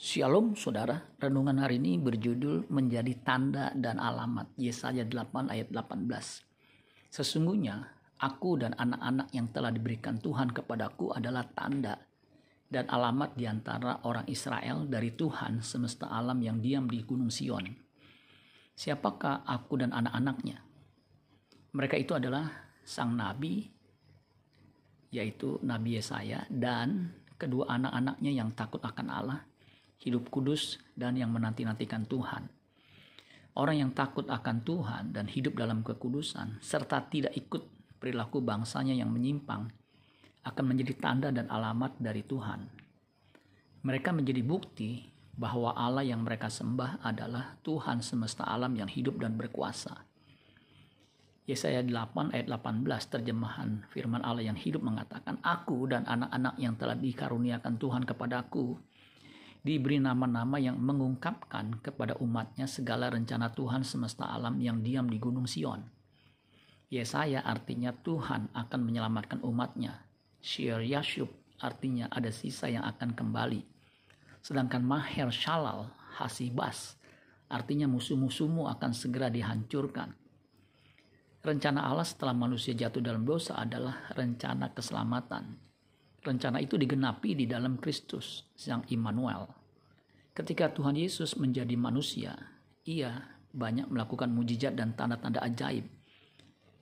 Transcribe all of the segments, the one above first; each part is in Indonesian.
Shalom saudara, renungan hari ini berjudul menjadi tanda dan alamat Yesaya 8 ayat 18. Sesungguhnya aku dan anak-anak yang telah diberikan Tuhan kepadaku adalah tanda dan alamat di antara orang Israel dari Tuhan semesta alam yang diam di gunung Sion. Siapakah aku dan anak-anaknya? Mereka itu adalah sang nabi yaitu Nabi Yesaya dan kedua anak-anaknya yang takut akan Allah hidup kudus, dan yang menanti-nantikan Tuhan. Orang yang takut akan Tuhan dan hidup dalam kekudusan, serta tidak ikut perilaku bangsanya yang menyimpang, akan menjadi tanda dan alamat dari Tuhan. Mereka menjadi bukti bahwa Allah yang mereka sembah adalah Tuhan semesta alam yang hidup dan berkuasa. Yesaya 8 ayat 18 terjemahan firman Allah yang hidup mengatakan, Aku dan anak-anak yang telah dikaruniakan Tuhan kepadaku diberi nama-nama yang mengungkapkan kepada umatnya segala rencana Tuhan semesta alam yang diam di Gunung Sion. Yesaya artinya Tuhan akan menyelamatkan umatnya. Shir Yashub artinya ada sisa yang akan kembali. Sedangkan Maher Shalal Hasibas artinya musuh-musuhmu akan segera dihancurkan. Rencana Allah setelah manusia jatuh dalam dosa adalah rencana keselamatan Rencana itu digenapi di dalam Kristus, Sang Immanuel. Ketika Tuhan Yesus menjadi manusia, ia banyak melakukan mujizat dan tanda-tanda ajaib.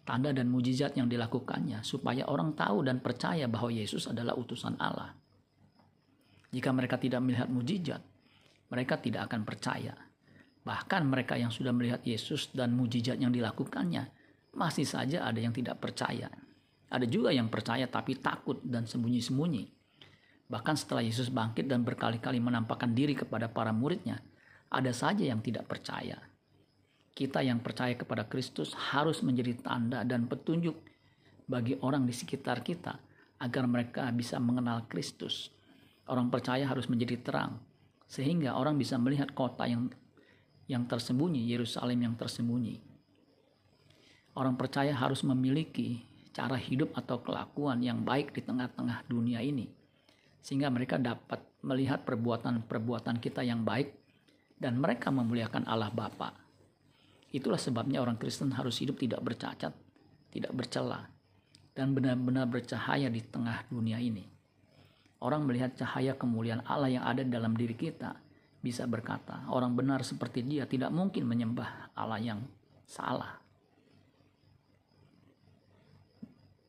Tanda dan mujizat yang dilakukannya supaya orang tahu dan percaya bahwa Yesus adalah utusan Allah. Jika mereka tidak melihat mujizat, mereka tidak akan percaya. Bahkan mereka yang sudah melihat Yesus dan mujizat yang dilakukannya, masih saja ada yang tidak percaya. Ada juga yang percaya tapi takut dan sembunyi-sembunyi. Bahkan setelah Yesus bangkit dan berkali-kali menampakkan diri kepada para muridnya, ada saja yang tidak percaya. Kita yang percaya kepada Kristus harus menjadi tanda dan petunjuk bagi orang di sekitar kita agar mereka bisa mengenal Kristus. Orang percaya harus menjadi terang sehingga orang bisa melihat kota yang yang tersembunyi, Yerusalem yang tersembunyi. Orang percaya harus memiliki cara hidup atau kelakuan yang baik di tengah-tengah dunia ini. Sehingga mereka dapat melihat perbuatan-perbuatan kita yang baik dan mereka memuliakan Allah Bapa. Itulah sebabnya orang Kristen harus hidup tidak bercacat, tidak bercela, dan benar-benar bercahaya di tengah dunia ini. Orang melihat cahaya kemuliaan Allah yang ada dalam diri kita, bisa berkata, orang benar seperti dia tidak mungkin menyembah Allah yang salah.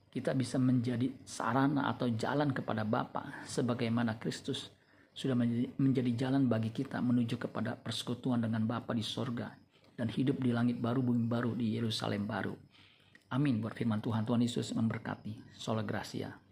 Kita bisa menjadi sarana atau jalan kepada Bapa sebagaimana Kristus sudah menjadi jalan bagi kita menuju kepada persekutuan dengan Bapa di sorga dan hidup di langit baru bumi baru di Yerusalem baru. Amin buat firman Tuhan. Tuhan Yesus memberkati. Sola Gracia.